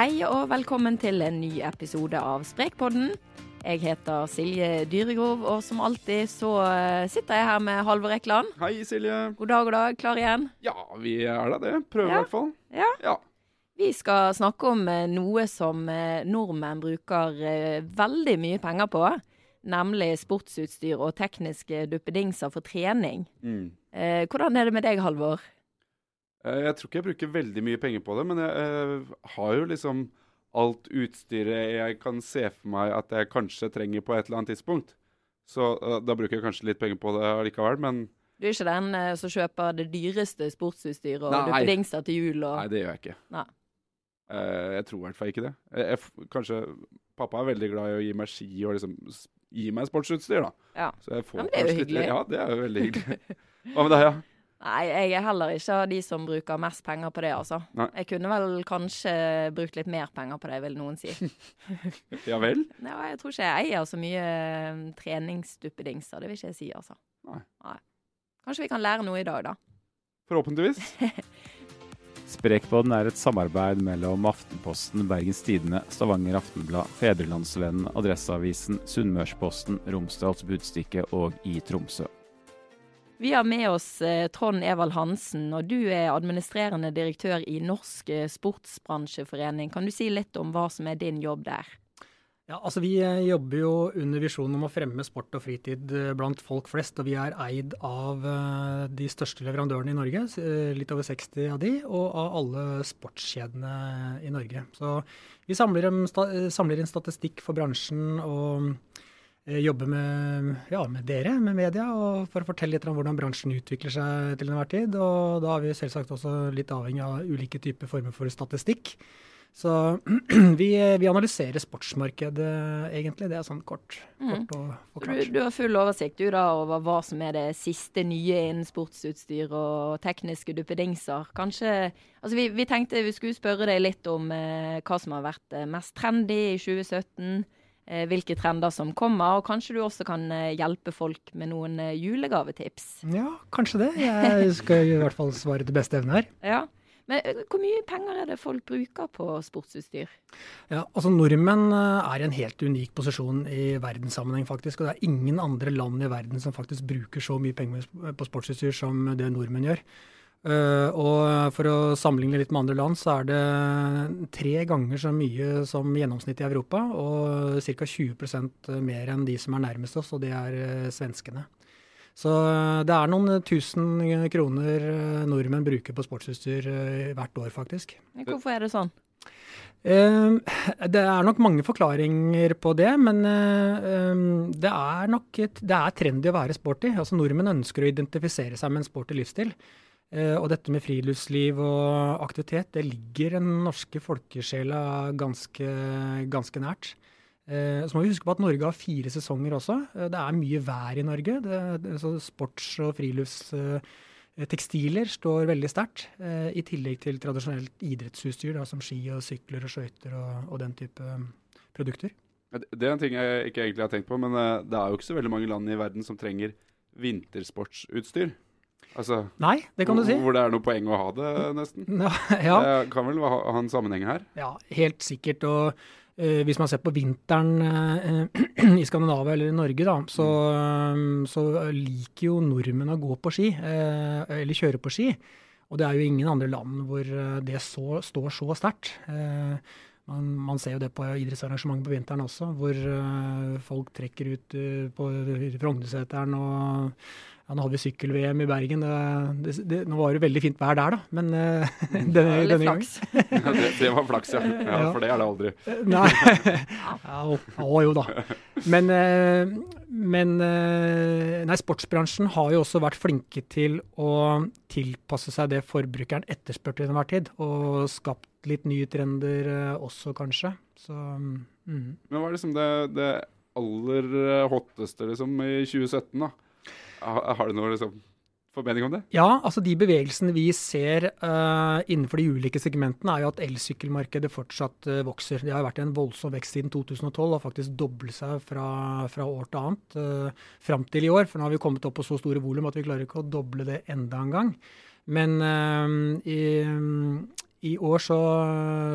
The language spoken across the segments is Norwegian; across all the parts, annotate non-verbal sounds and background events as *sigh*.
Hei og velkommen til en ny episode av Sprekpodden. Jeg heter Silje Dyregrov, og som alltid så eh, sitter jeg her med Halvor Ekland. Hei, Silje. God dag, god dag. Klar igjen? Ja, vi er da det. Prøver i Ja. hvert fall. Ja. Ja. Vi skal snakke om eh, noe som eh, nordmenn bruker veldig mye penger på. Nemlig sportsutstyr og tekniske duppedingser for trening. Mm. Hvordan er det med deg, Halvor? Eh, Jeg tror ikke jeg bruker veldig mye penger på det, men jeg eh, har jo liksom alt utstyret jeg kan se for meg at jeg kanskje trenger på et eller annet tidspunkt. Så eh, da bruker jeg kanskje litt penger på det allikevel, men Du er ikke den eh, som kjøper det dyreste sportsutstyret og Nei. duppedingser til jul og nei, det gjør jeg ikke. Nei. Eh, Jeg tror i hvert fall ikke det. Jeg, jeg, kanskje Pappa er veldig glad i å gi meg ski og liksom s- gi meg sportsutstyr, da. Ja. Så jeg får Ja, men det er jo kanskje litt- hyggelig. Ja, det er jo veldig hyggelig. Hva med deg, ja? Nei, jeg er heller ikke av de som bruker mest penger på det, altså. Nei. Jeg kunne vel kanskje brukt litt mer penger på det, vil noen si. *laughs* Ja vel? Ja, jeg tror ikke jeg eier så mye eh, treningsduppedingser, det vil ikke jeg si, altså. Nei. Kanskje vi kan lære noe i dag, da. Forhåpentligvis. *laughs* Sprekpodden er et samarbeid mellom Aftenposten, Bergens Tidende, Stavanger Aftenblad, Fedrelandsvennen, Adresseavisen, Sunnmørsposten, Romsdals Budstikke og i Tromsø. Vi har med oss eh, Trond Evald Hansen, og du er administrerende direktør i Norsk eh, Sportsbransjeforening. Kan du si litt om hva som er din jobb der? Ja, altså Vi eh, jobber jo under visjonen om å fremme sport og fritid blant folk flest. Og vi er eid av de største leverandørene i Norge, litt over 60 av de, og av alle sportskjedene i Norge. Så vi samler, samler inn statistikk for bransjen og eh, jobber med, ja, med dere, med media, og for å fortelle litt om hvordan bransjen utvikler seg til enhver tid. Og da er vi selvsagt også litt avhengig av ulike typer former for statistikk. Så *clears throat* vi, vi analyserer sportsmarkedet, egentlig. Det er sånn kort, Mm. kort og Så forklart. Du, du har full oversikt du da over hva som er det siste nye innen sportsutstyr og tekniske duppedingser. Kanskje Altså vi, vi tenkte vi skulle spørre deg litt om eh, hva som har vært eh, mest trendy i 2017. Eh, hvilke trender som kommer, og kanskje du også kan eh, hjelpe folk med noen eh, julegavetips. Ja, kanskje det. Jeg skal i hvert fall svare til beste evne her. *laughs* Ja. Men hvor mye penger er det folk bruker på sportsutstyr? Ja, altså Nordmenn er i en helt unik posisjon i verdenssammenheng, faktisk. Og det er ingen andre land i verden som faktisk bruker så mye penger på sportsutstyr som det nordmenn gjør. Eh, og for å sammenligne litt med andre land, så er det tre ganger så mye som gjennomsnittet i Europa, og ca. 20% mer enn de som er nærmest oss, og det er eh, svenskene. Så eh, det er noen tusen kroner nordmenn bruker på sportsutstyr hvert år, faktisk. Hvorfor er det sånn? Det er nok mange forklaringer på det, men det er nok et, det er trendy å være sporty. Altså Nordmenn ønsker å identifisere seg med en sporty livsstil. Eh, Og dette med friluftsliv og aktivitet, det ligger den norske folkesjela ganske, ganske nært. Eh, Så må vi huske på at Norge har fire sesonger også. Eh, Det er mye vær i Norge. Det, så sports- og friluftstekstiler står veldig sterkt. I tillegg til tradisjonelt idrettsutstyr da, som ski og sykler og skøyter og, og den type produkter. Det er en ting jeg ikke egentlig har tenkt på, men det er jo ikke så veldig mange land i verden som trenger vintersportsutstyr. Altså, Nei, det kan du si. Hvor det er noe poeng å ha det, nesten. *laughs* Ja, ja. Det kan vel ha, ha en sammenheng her. Ja, helt sikkert. Og uh, hvis man ser på vinteren uh, *clears throat* i Skandinavia eller i Norge, da, så, eh, så liker jo nordmenn å gå på ski, uh, eller kjøre på ski. Og det er jo ingen andre land hvor det så, står så sterkt. Man, man ser jo det på idrettsarrangement på vinteren også, hvor folk trekker ut på Frognerseteren og ja, nå hadde vi sykkel-VM i Bergen. Det, det, det, nå var det veldig fint vær der, da. Men *laughs* uh, denne, Litt denne gangen flaks. *laughs* Ja, det, det var flaks, ja. *laughs* ja. Ja. For det er det aldri. Nei. Ja, å, å, jo da. Men, uh, men uh, nei, sportsbransjen har jo også vært flinke til å tilpasse seg det forbrukeren etterspør til enhver tid, og skapt litt nye trender eh, også, kanskje. Så mm. Men hva er liksom det, det aller eh, hotteste liksom, i 2017, da? Ha- Har du noe liksom, formening om det? Ja, altså de bevegelsene vi ser uh, innenfor de ulike segmentene, er jo at elsykkelmarkedet fortsatt uh, vokser. Det har vært en voldsom vekst siden 2012, og faktisk doblet seg fra, fra år til annet uh, fram til i år. For nå har vi kommet opp på så store volum at vi klarer ikke å doble det enda en gang. Men uh, i, I år så,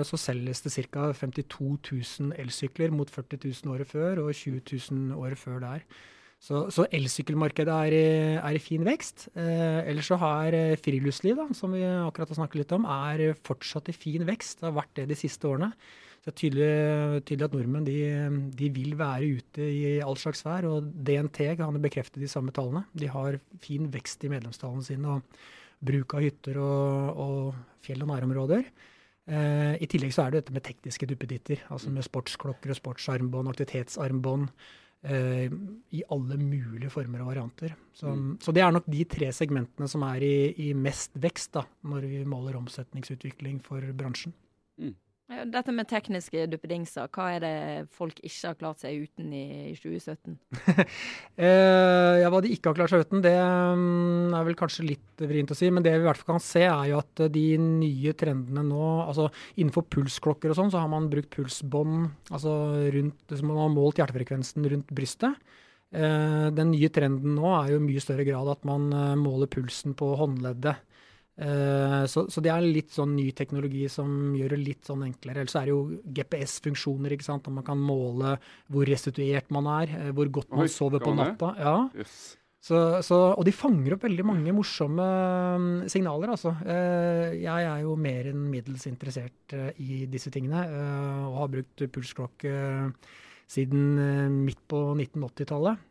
så selges det ca. 52 000 elsykler mot 40 000 året før, og 20 000 året før der. Så, så elsykkelmarkedet er er i, fin vekst. Eh, ellers så har eh, friluftsliv, da, som vi akkurat har snakket litt om, er fortsatt i fin vekst. Det har vært det de siste årene. Så det er tydelig, tydelig at nordmenn de, de, vil være ute i all slags vær. Og DNT kan bekrefte de samme tallene. De har fin vekst i medlemstallene sine og bruk av hytter og, og fjell- og nærområder. Eh, I tillegg så er det dette med tekniske duppeditter, altså med sportsklokker og sportsarmbånd, aktivitetsarmbånd. Uh, i alle mulige former og varianter. Så, mm. så, det er nok de tre segmentene som er i, i mest vekst da, når vi måler omsetningsutvikling for bransjen. Mm. Dette med tekniske duppedingser, hva er det folk ikke har klart seg uten i 2017? *laughs* eh, ja, Hva de ikke har klart seg uten, det mm, er vel kanskje litt vrient å si. Men det vi i hvert fall kan se, er jo at de nye trendene nå altså Innenfor pulsklokker og sånn, så har man brukt pulsbånd altså rundt, Man har målt hjertefrekvensen rundt brystet. Eh, den nye trenden nå er jo i mye større grad at man eh, måler pulsen på håndleddet. Uh, så, så, det er litt sånn ny teknologi som gjør det litt sånn enklere. Ellers er det jo GPS-funksjoner, ikke sant. Og man kan måle hvor restituert man er, uh, hvor godt man Oi, sover på natta. Ja. Yes. Så, så, og de fanger opp veldig mange morsomme um, signaler, altså. Uh, jeg er jo mer enn middels interessert i disse tingene, og har brukt pulsklokke siden midt på 1980-tallet.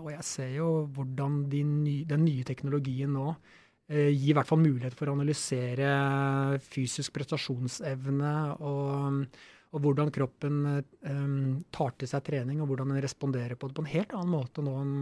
og jeg ser jo hvordan de ny, den nye teknologien nå Eh, gir i hvert fall mulighet for å analysere fysisk prestasjonsevne og, og hvordan kroppen um, tar til seg trening, og hvordan den responderer på det på en helt annen måte nå enn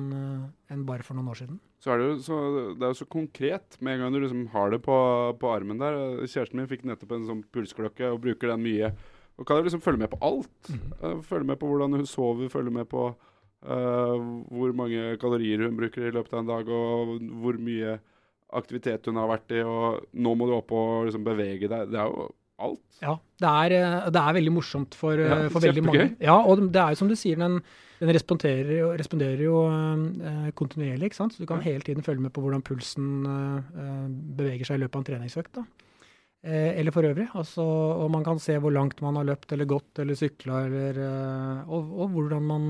en bare for noen år siden. Så er det, jo så, det er jo så konkret med en gang du liksom har det på, på, armen der. Kjæresten min fikk nettopp en sånn pulsklokke og bruker den mye. Og kan jo liksom følge med på alt. Mm. Følge med på hvordan hun sover, følge med på uh, hvor mange kalorier hun bruker i løpet av en dag, og hvor mye aktivitet hun har vært i, og nå må du opp og liksom bevege deg. Det er jo alt. Ja, det er, eh, det er veldig morsomt for, ja, eh, for veldig mange. Ja, og det er jo som du sier, den, den responderer, responderer, jo uh, kontinuerlig. ikke sant? Så du kan hele tiden følge med på hvordan pulsen uh, beveger seg i løpet av en treningsøkt. da. Eller for øvrig. Altså, og man kan se hvor langt man har løpt eller gått eller sykla, og, og, hvordan man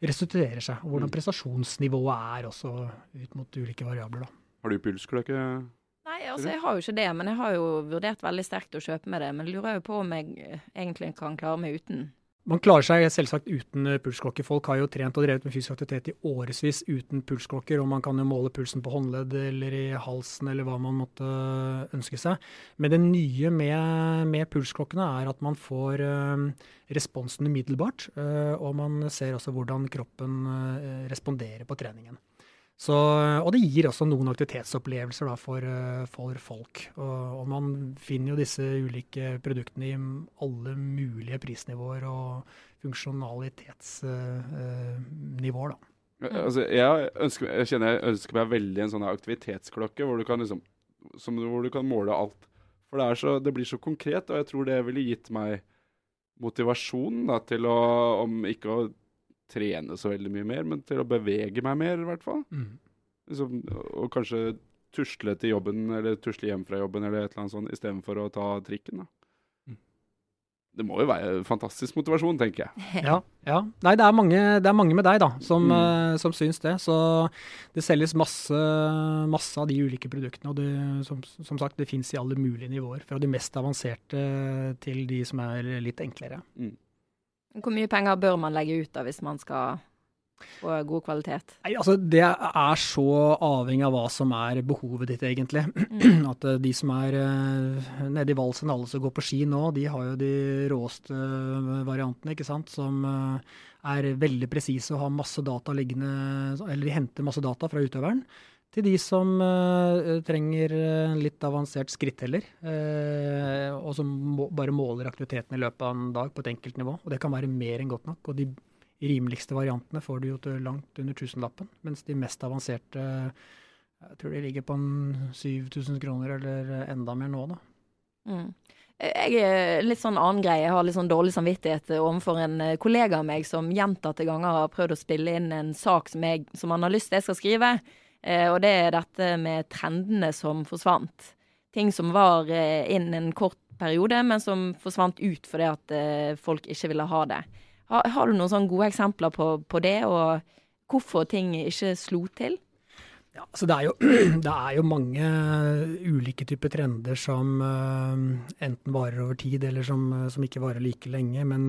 restituerer seg. Og hvordan mm. prestasjonsnivået er også ut mot ulike variabler. da. Har du pulsklokke? Nei, altså jeg har jo ikke det, men jeg har jo vurdert veldig sterkt å kjøpe med det. Men lurer jo på om jeg eh, egentlig kan klare meg uten. Man klarer seg selvsagt uten eh, pulsklokke. Folk har jo trent og drevet med fysisk aktivitet i årevis uten pulsklokker, og man kan jo måle pulsen på håndledd eller i halsen eller hva man måtte ønske seg. Men det nye med, med pulsklokkene er at man får uh, responsen umiddelbart, og man ser også hvordan kroppen responderer på treningen. Så, og det gir også noen aktivitetsopplevelser da, for, eh, for, folk. Og, og, man finner jo disse ulike produktene i alle mulige prisnivåer og funksjonalitetsnivåer. Uh, altså, jeg, ønsker, jeg, kjenner jeg ønsker meg veldig en sånn aktivitetsklokke hvor du kan, liksom, som, hvor du kan måle alt. For det, så, det, blir så konkret, og jeg tror det ville gitt meg motivasjon da, til å, om ikke å trene så veldig mye mer, men til å bevege meg mer, i hvert fall. Mm. Liksom, og kanskje tusle til jobben, eller tusle hjem fra jobben, eller et eller annet sånt, istedenfor å ta trikken. da. Mm. Det må jo være fantastisk motivasjon, tenker jeg. *laughs* Ja. ja. Nei, det er, mange, det er mange med deg da, som, mm. uh, som, syns det. Så det selges masse, masse av de ulike produktene. Og det, som, som sagt, det fins i alle mulige nivåer. Fra de mest avanserte til de som er litt enklere. Mm. Hvor mye penger bør man legge ut da hvis man skal få god kvalitet? Nei, altså Det er så avhengig av hva som er behovet ditt, egentlig. Mm. *clears throat* At uh, de som er uh, nede i valsen, alle som går på ski nå, de har jo de råeste uh, variantene, ikke sant. Som er veldig presise og har masse data liggende Eller de henter masse data fra utøveren til de som uh, trenger litt avansert skritteller, uh, og som må, bare måler aktiviteten i løpet av en dag på et enkelt nivå. Og det kan være mer enn godt nok. Og de rimeligste variantene får du jo til langt under tusenlappen, mens de mest avanserte jeg tror de ligger på en 7000 kroner eller enda mer nå, da. Mm. Jeg er litt sånn annen greie. Jeg har litt sånn dårlig samvittighet overfor en kollega av meg som gjentatte ganger har prøvd å spille inn en sak som, jeg, som han har lyst til jeg skal skrive. Eh, og det er dette med trendene som forsvant. ting som var innen inn en kort periode, men som forsvant ut fordi at eh, folk ikke ville ha det. Har, har du noen sånne gode eksempler på, på det, og hvorfor ting ikke slo til? Ja, så det er, jo, *clears throat* det er jo mange ulike typer trender som enten varer over tid, eller som, som ikke varer like lenge. Men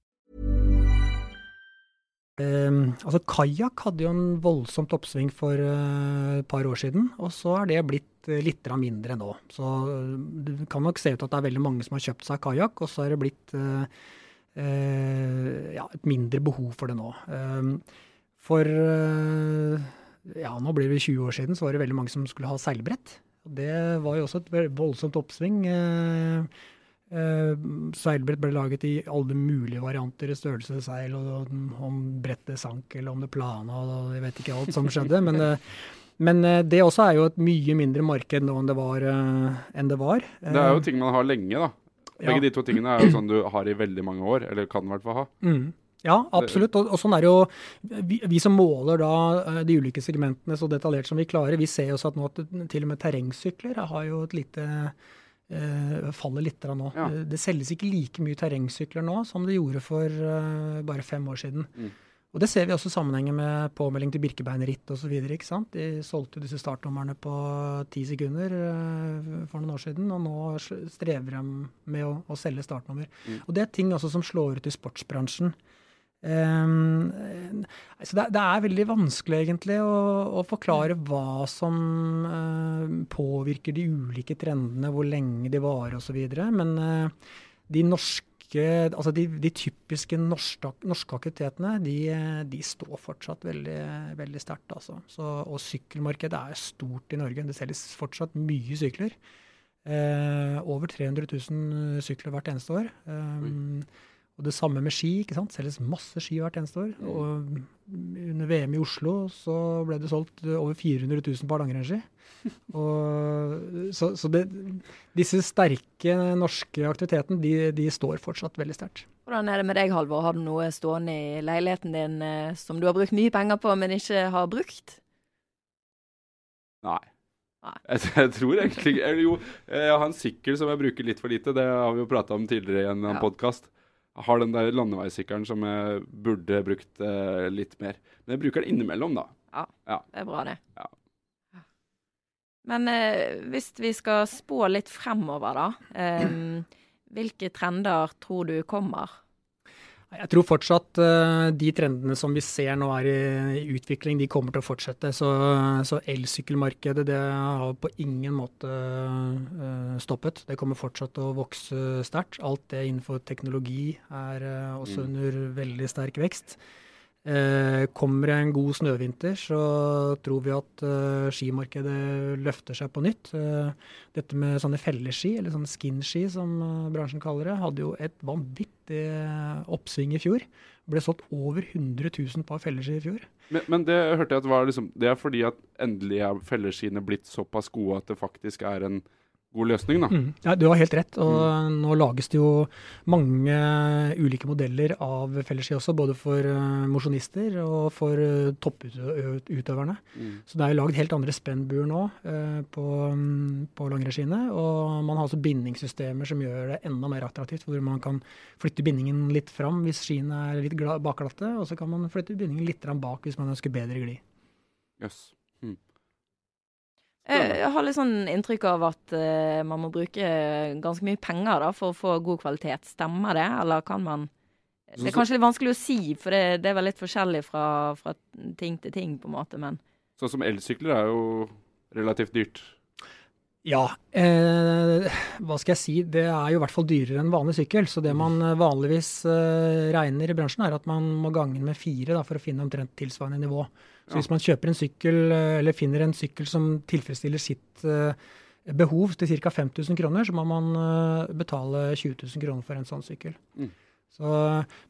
Um, altså Kajakk hadde jo en voldsomt oppsving for uh, et par år siden, og så er det blitt uh, litt mindre nå. Så uh, det kan nok se ut at det er veldig mange som har kjøpt seg kajakk, og så er det blitt uh, ja, et mindre behov for det nå. Um, for ja, nå blir det 20 år siden, så var det veldig mange som skulle ha seilbrett. Det var jo også et voldsomt oppsving. Uh, seilbrett ble laget i alle mulige varianter i størrelse seil, og om brettet sank eller om det plana, og jeg vet ikke alt som skjedde. men, uh, men uh, det også er jo et mye mindre marked nå enn det var. enn Det var. det er jo ting man har lenge, da. Begge ja. de to tingene er jo sånn du har i veldig mange år, eller kan i hvert fall ha. Mm. Ja, absolutt. Og, og, sånn er jo vi, vi, som måler da de ulike segmentene så detaljert som vi klarer, vi ser jo også at nå at til og med terrengsykler har jo et lite faller litt nå. Ja. Det selges ikke like mye terrengsykler nå som det gjorde for uh, bare fem år siden. Mm. Og Det ser vi også i sammenhengen med påmelding til Birkebeinerritt osv. De solgte disse startnumrene på ti sekunder for noen år siden, og nå strever de med å, å selge startnummer. Mm. Og Det er ting også som slår ut i sportsbransjen. Um, så det, det, er veldig vanskelig egentlig å, å forklare hva som uh, påvirker de ulike trendene, hvor lenge de varer osv. Men uh, de norske Altså de, de typiske norske, norske aktivitetene, de, de, står fortsatt veldig, veldig sterkt. Altså. og sykkelmarkedet er stort i Norge. Det selges fortsatt mye sykler. Uh, over 300 000 sykler hvert eneste år. Um, og det samme med ski. ikke sant? Selges masse ski hvert eneste år. Mm. Og under VM i Oslo så ble det solgt over 400 000 par langrennsski. *laughs* så, så det, disse sterke norske aktivitetene, de, de står fortsatt veldig sterkt. Hvordan er det med deg, Halvor? Har du noe stående i leiligheten din eh, som du har brukt mye penger på, men ikke har brukt? Nei. Nei. *laughs* Jeg, tror egentlig Eller jo, jeg har en sykkel som jeg bruker litt for lite. Det har vi jo prata om tidligere i en Ja. ja. podkast. Har den der landeveissykkelen som jeg burde brukt eh, litt mer. Men jeg bruker den innimellom, da. Ja, Det er bra, det. Ja. Men eh, hvis vi skal spå litt fremover, da. Eh, hvilke trender tror du kommer? Jeg tror fortsatt eh, de trendene som vi ser nå er i, utvikling, de kommer til å fortsette. Så, så elsykkelmarkedet det har på ingen måte eh, stoppet. Det kommer fortsatt til å vokse sterkt. Alt det innenfor teknologi er eh, også Mm. under veldig sterk vekst. Eh, kommer det en god snøvinter, så tror vi at eh, skimarkedet løfter seg på nytt. Eh, dette med sånne felleski, eller sånne skinski som eh, bransjen kaller det, hadde jo et vanvittig eh, oppsving i fjor. Ble solgt over 100 000 par felleski i fjor. Men, men det hørte jeg at var liksom Det er fordi at endelig er felleskiene blitt såpass gode at det faktisk er en god løsning, da. Mm. Ja, du har helt rett. Og nå lages det jo mange ulike modeller av felleski også, både for uh, mosjonister og for uh, topputøverne. Mm. Så det er jo lagd helt andre spennbuer nå eh, på, mm, på langrennsskiene. Og man har også bindingssystemer som gjør det enda mer attraktivt, hvor man kan flytte bindingen litt fram hvis skiene er litt gla- bakglatte, og så kan man flytte bindingen litt bak hvis man ønsker bedre glid. Jøss. Eh, Jeg har litt sånn inntrykk av at uh, man må bruke ganske mye penger da, for å få god kvalitet. Stemmer det, eller kan man Det er kanskje litt vanskelig å si, for det, det er vel litt forskjellig fra, fra ting til ting, på en måte, men Sånn som elsykler er jo relativt dyrt. Ja, eh, hva skal jeg si. Det er jo i hvert fall dyrere enn vanlig sykkel. Så det man eh, vanligvis eh, regner i bransjen, er at man må gange med fire da, for å finne omtrent tilsvarende nivå. Så hvis man kjøper en sykkel, eh, eller finner en sykkel som tilfredsstiller sitt eh, behov til ca. 5000 kroner, så må man eh, betale 20 000 kroner for en sånn sykkel. Mm. Så,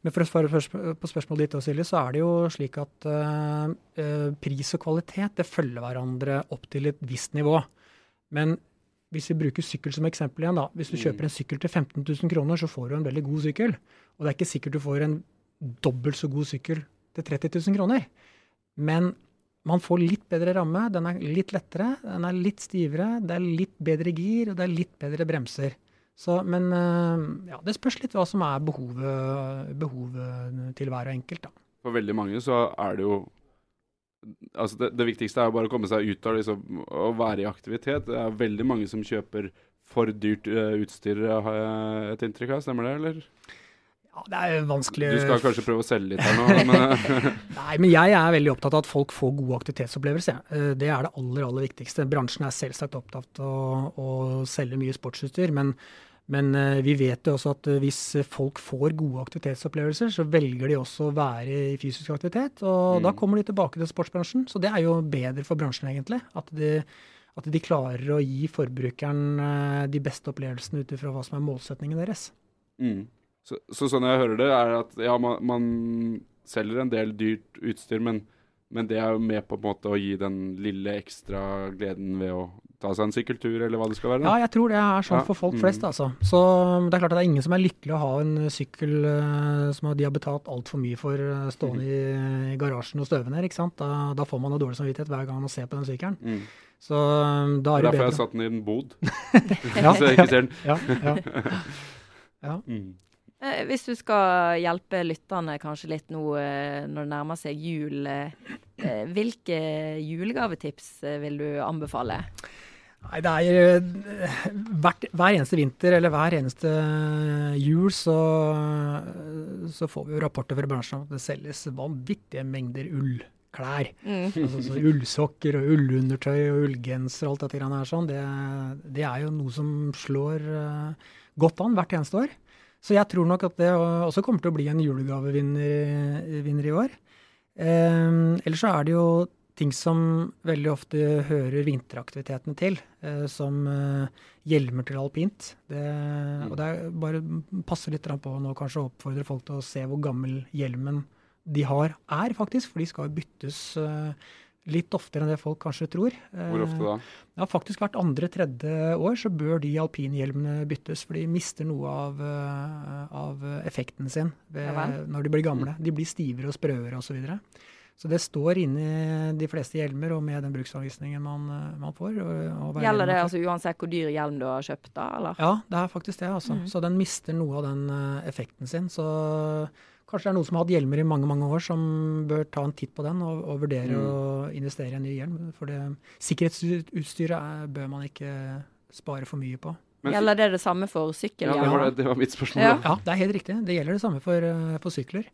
men for å svare på spørsmålet ditt, Silje, så er det jo slik at eh, pris og kvalitet det følger hverandre opp til et visst nivå. Men hvis vi bruker sykkel som eksempel igjen, da. Hvis du Mm. kjøper en sykkel til 15 000 kroner, så får du en veldig god sykkel. Og det er ikke sikkert du får en dobbelt så god sykkel til 30 000 kroner. Men man får litt bedre ramme, den er litt lettere, den er litt stivere, det er litt bedre gir, og det er litt bedre bremser. Så, men eh, ja, det spørs litt hva som er behovet, behovet til hver og enkelt, da. For veldig mange så er det jo Altså det, det viktigste er jo bare å komme seg ut av liksom, å være i aktivitet. Det er veldig mange som kjøper for dyrt eh, utstyr, har jeg et inntrykk av. Stemmer det, eller? Ja, det er vanskelig Du skal kanskje prøve å selge litt her nå, men *laughs* Nei, men jeg er veldig opptatt av at folk får gode aktivitetsopplevelser. Eh, Det er det aller, aller viktigste. Bransjen er selvsagt opptatt av å, å selge mye sportsutstyr, men, men eh, vi vet jo også at eh, hvis folk får gode aktivitetsopplevelser, så velger de også å være i fysisk aktivitet, og Mm. da kommer de tilbake til sportsbransjen. Så det er jo bedre for bransjen, egentlig. At de, at de klarer å gi forbrukeren de beste opplevelsene ut ifra hva som er målsetningen deres. mm. Så, så sånn jeg hører det, er at ja, man, man selger en del dyrt utstyr, men, men det er jo med på en måte å gi den lille ekstra gleden ved å ta seg en sykkeltur, eller hva det skal være. Ja, jeg tror det er sånn Ja, for folk mm. flest, altså. Så det er klart at det er ingen som er lykkelig å ha en sykkel eh, som de har betalt altfor mye for eh, stående i, i garasjen og støve ned, ikke sant. Da, da får man jo dårlig samvittighet hver gang man ser på den sykkelen. Mm. Så eh, da er det bedre. Derfor har jeg satt den i en bod, Ja, *laughs* *laughs* så jeg ikke ser den. ja, ja. ja. *laughs* Mm. Eh, hvis du skal hjelpe lytterne kanskje litt nå eh, når det nærmer seg jul, eh, hvilke julegavetips vil du anbefale? Nei, det er hvert, Hver eneste vinter eller hver eneste jul så, så får vi jo rapporter fra bransjen om at det selges vanvittige mengder ullklær. Mm. Altså, så ullsokker og ullundertøy og ullgenser og alt dette her sånn, det, det er jo noe som slår godt an hvert eneste år. Så jeg tror nok at det også kommer til å bli en julegavevinner i år. Um, ellers så er det jo ting som veldig ofte hører vinteraktivitetene til, eh, som eh, hjelmer til alpint. Det, og det er bare passer litt på nå kanskje å oppfordre folk til å se hvor gammel hjelmen de har, er faktisk, for de skal jo byttes eh, Litt oftere enn det folk kanskje tror. Hvor ofte da? Ja, faktisk hvert andre-tredje år så bør de alpinhjelmene byttes, for de mister noe av, uh, av effekten sin ved, Ja når de blir gamle. De blir stivere og sprøere osv. Så, videre. så det står inni de fleste hjelmer og med den bruksanvisningen man, uh, man får. Og, og Gjelder det altså uansett hvor dyr hjelm du har kjøpt, da? Eller? Ja, det er faktisk det. altså. Mm. Så den mister noe av den effekten sin. Så kanskje det er noen som har hatt hjelmer i mange mange år, som bør ta en titt på den og, og vurdere Mm. å investere i en ny hjelm. For det sikkerhetsutstyret er, bør man ikke spare for mye på. Men- Gjelder det det samme for Ja, sykkelhjelm? det var, det, det var mitt spørsmål. Ja. Ja, det er helt riktig. Det gjelder det samme for, uh, for sykler.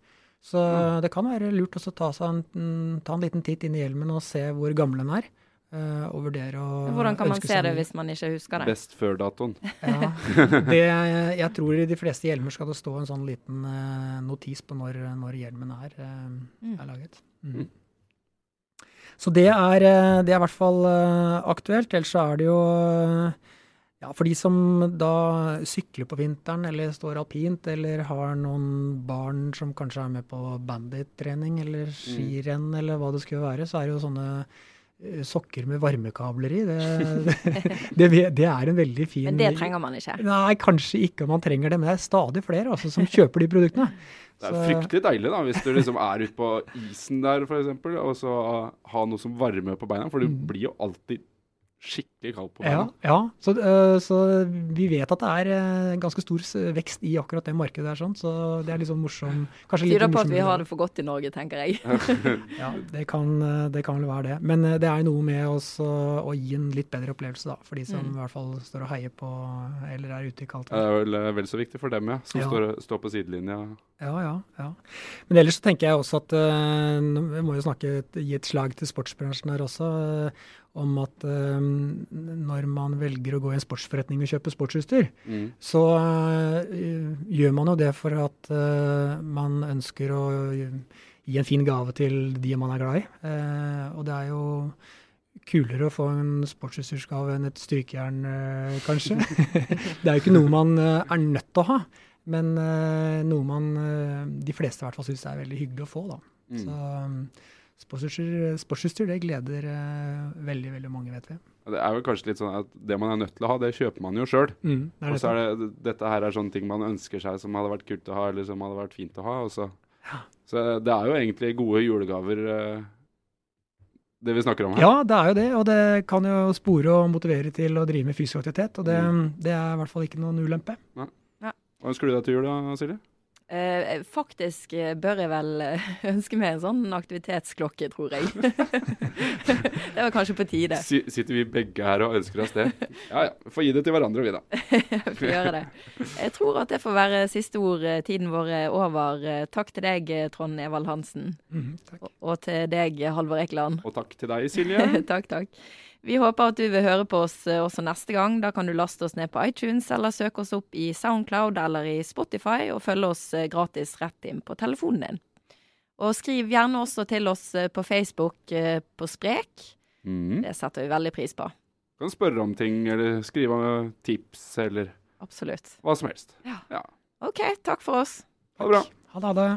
Så Mm. det kan være lurt også å ta, seg en, ta en liten titt inn i hjelmen og se hvor gammel den er. Uh, og vurdere å Hvordan kan man se det hvis man ikke husker det? Best før-datoen. Ja, *laughs* det, jeg tror i de fleste hjelmer skal det stå en sånn liten eh, notis på når, når hjelmen er, eh, Mm. er laget. Mm. Mm. Så det er, eh, det er i hvert fall eh, aktuelt. Ellers så er det jo eh, ja, for de som da sykler på vinteren eller står alpint, eller har noen barn som kanskje er med på bandittrening eller Mm. skirenn eller hva det skulle være, så er det jo sånne eh, sokker med varmekabler i. Det, *laughs* det, det er en veldig fin Men det trenger man ikke. Nei, kanskje ikke om man trenger det, men det er stadig flere altså, som kjøper de produktene. Det er Så- fryktelig deilig da, hvis du liksom er ute på isen der f.eks., og så ha noe som varmer på beina, for du Mm. blir jo alltid skikkelig kaldt på Ja, ja. Så, øh, så vi vet at det er øh, ganske stor vekst i akkurat det markedet der, sånn, så det er litt sånn morsom Kanskje litt Tyder på at vi har det for godt i Norge, tenker jeg. Ja, *laughs* det kan, øh, det kan vel være det. Men det er noe med også å gi en litt bedre opplevelse, da, for de som Mm. i hvert fall står og heier på eller er ute i kaldt Det er vel eh, vel så viktig for dem, ja, som Ja. står, står på sidelinja. Ja, ja, ja. Men ellers så tenker jeg også at Vi må jo snakke, gi et slag til sportsbransjen her også. Om at øh, når man velger å gå i en sportsforretning og kjøpe sportsutstyr, Mm. så øh, gjør man jo det for at øh, man ønsker å gi en fin gave til de man er glad i. Eh, og det er jo kulere å få en sportsutstyrsgave enn et strykejern, øh, kanskje. *laughs* *laughs* det er jo ikke noe man øh, er nødt til å ha. Men eh, noe man de fleste i hvert fall syns er veldig hyggelig å få. da. Mm. Så sportsutstyr, sportsutstyr det gleder eh, veldig veldig mange, vet vi. Det er vel kanskje litt sånn at det man er nødt til å ha, det kjøper man jo sjøl. Mm, det Og det så er det, dette her er sånne ting man ønsker seg som hadde vært kult å ha, eller som hadde vært fint å ha. Også. så. så det er jo egentlig gode julegaver, eh, det vi snakker om her. Ja, det er jo det, og det kan jo spore og motivere til å drive med fysisk aktivitet. Og det, Mm. det er i hvert fall ikke noen ulempe. Hva ønsker du deg til jul da, Silje? Eh, faktisk eh, bør jeg vel eh, *laughs* ønske meg en sånn aktivitetsklokke, tror jeg. *laughs* det var kanskje på tide. S sitter vi begge her og ønsker oss det? Ja ja, får gi det til hverandre, vi da. *laughs* Får gjøre det. Jeg tror at det får være siste ord. Eh, Tiden vår er over. Takk til deg, Trond Evald Hansen. Mm, takk. Og- Og til deg, Halvor Ekeland. Og takk til deg, Silje. takk, takk. Vi håper at du vil høre på oss eh, også neste gang. Da kan du laste oss ned på iTunes, eller søke oss opp i Soundcloud eller i Spotify, og følge oss eh, gratis rett inn på telefonen din. Og skriv gjerne også til oss eh, på Facebook på Sprek. Mm. Det setter vi veldig pris på. Du Kan spørre om ting, eller skrive om tips, eller Absolutt. hva som helst. OK, takk for oss. Ha det bra. Ha det. Ha det.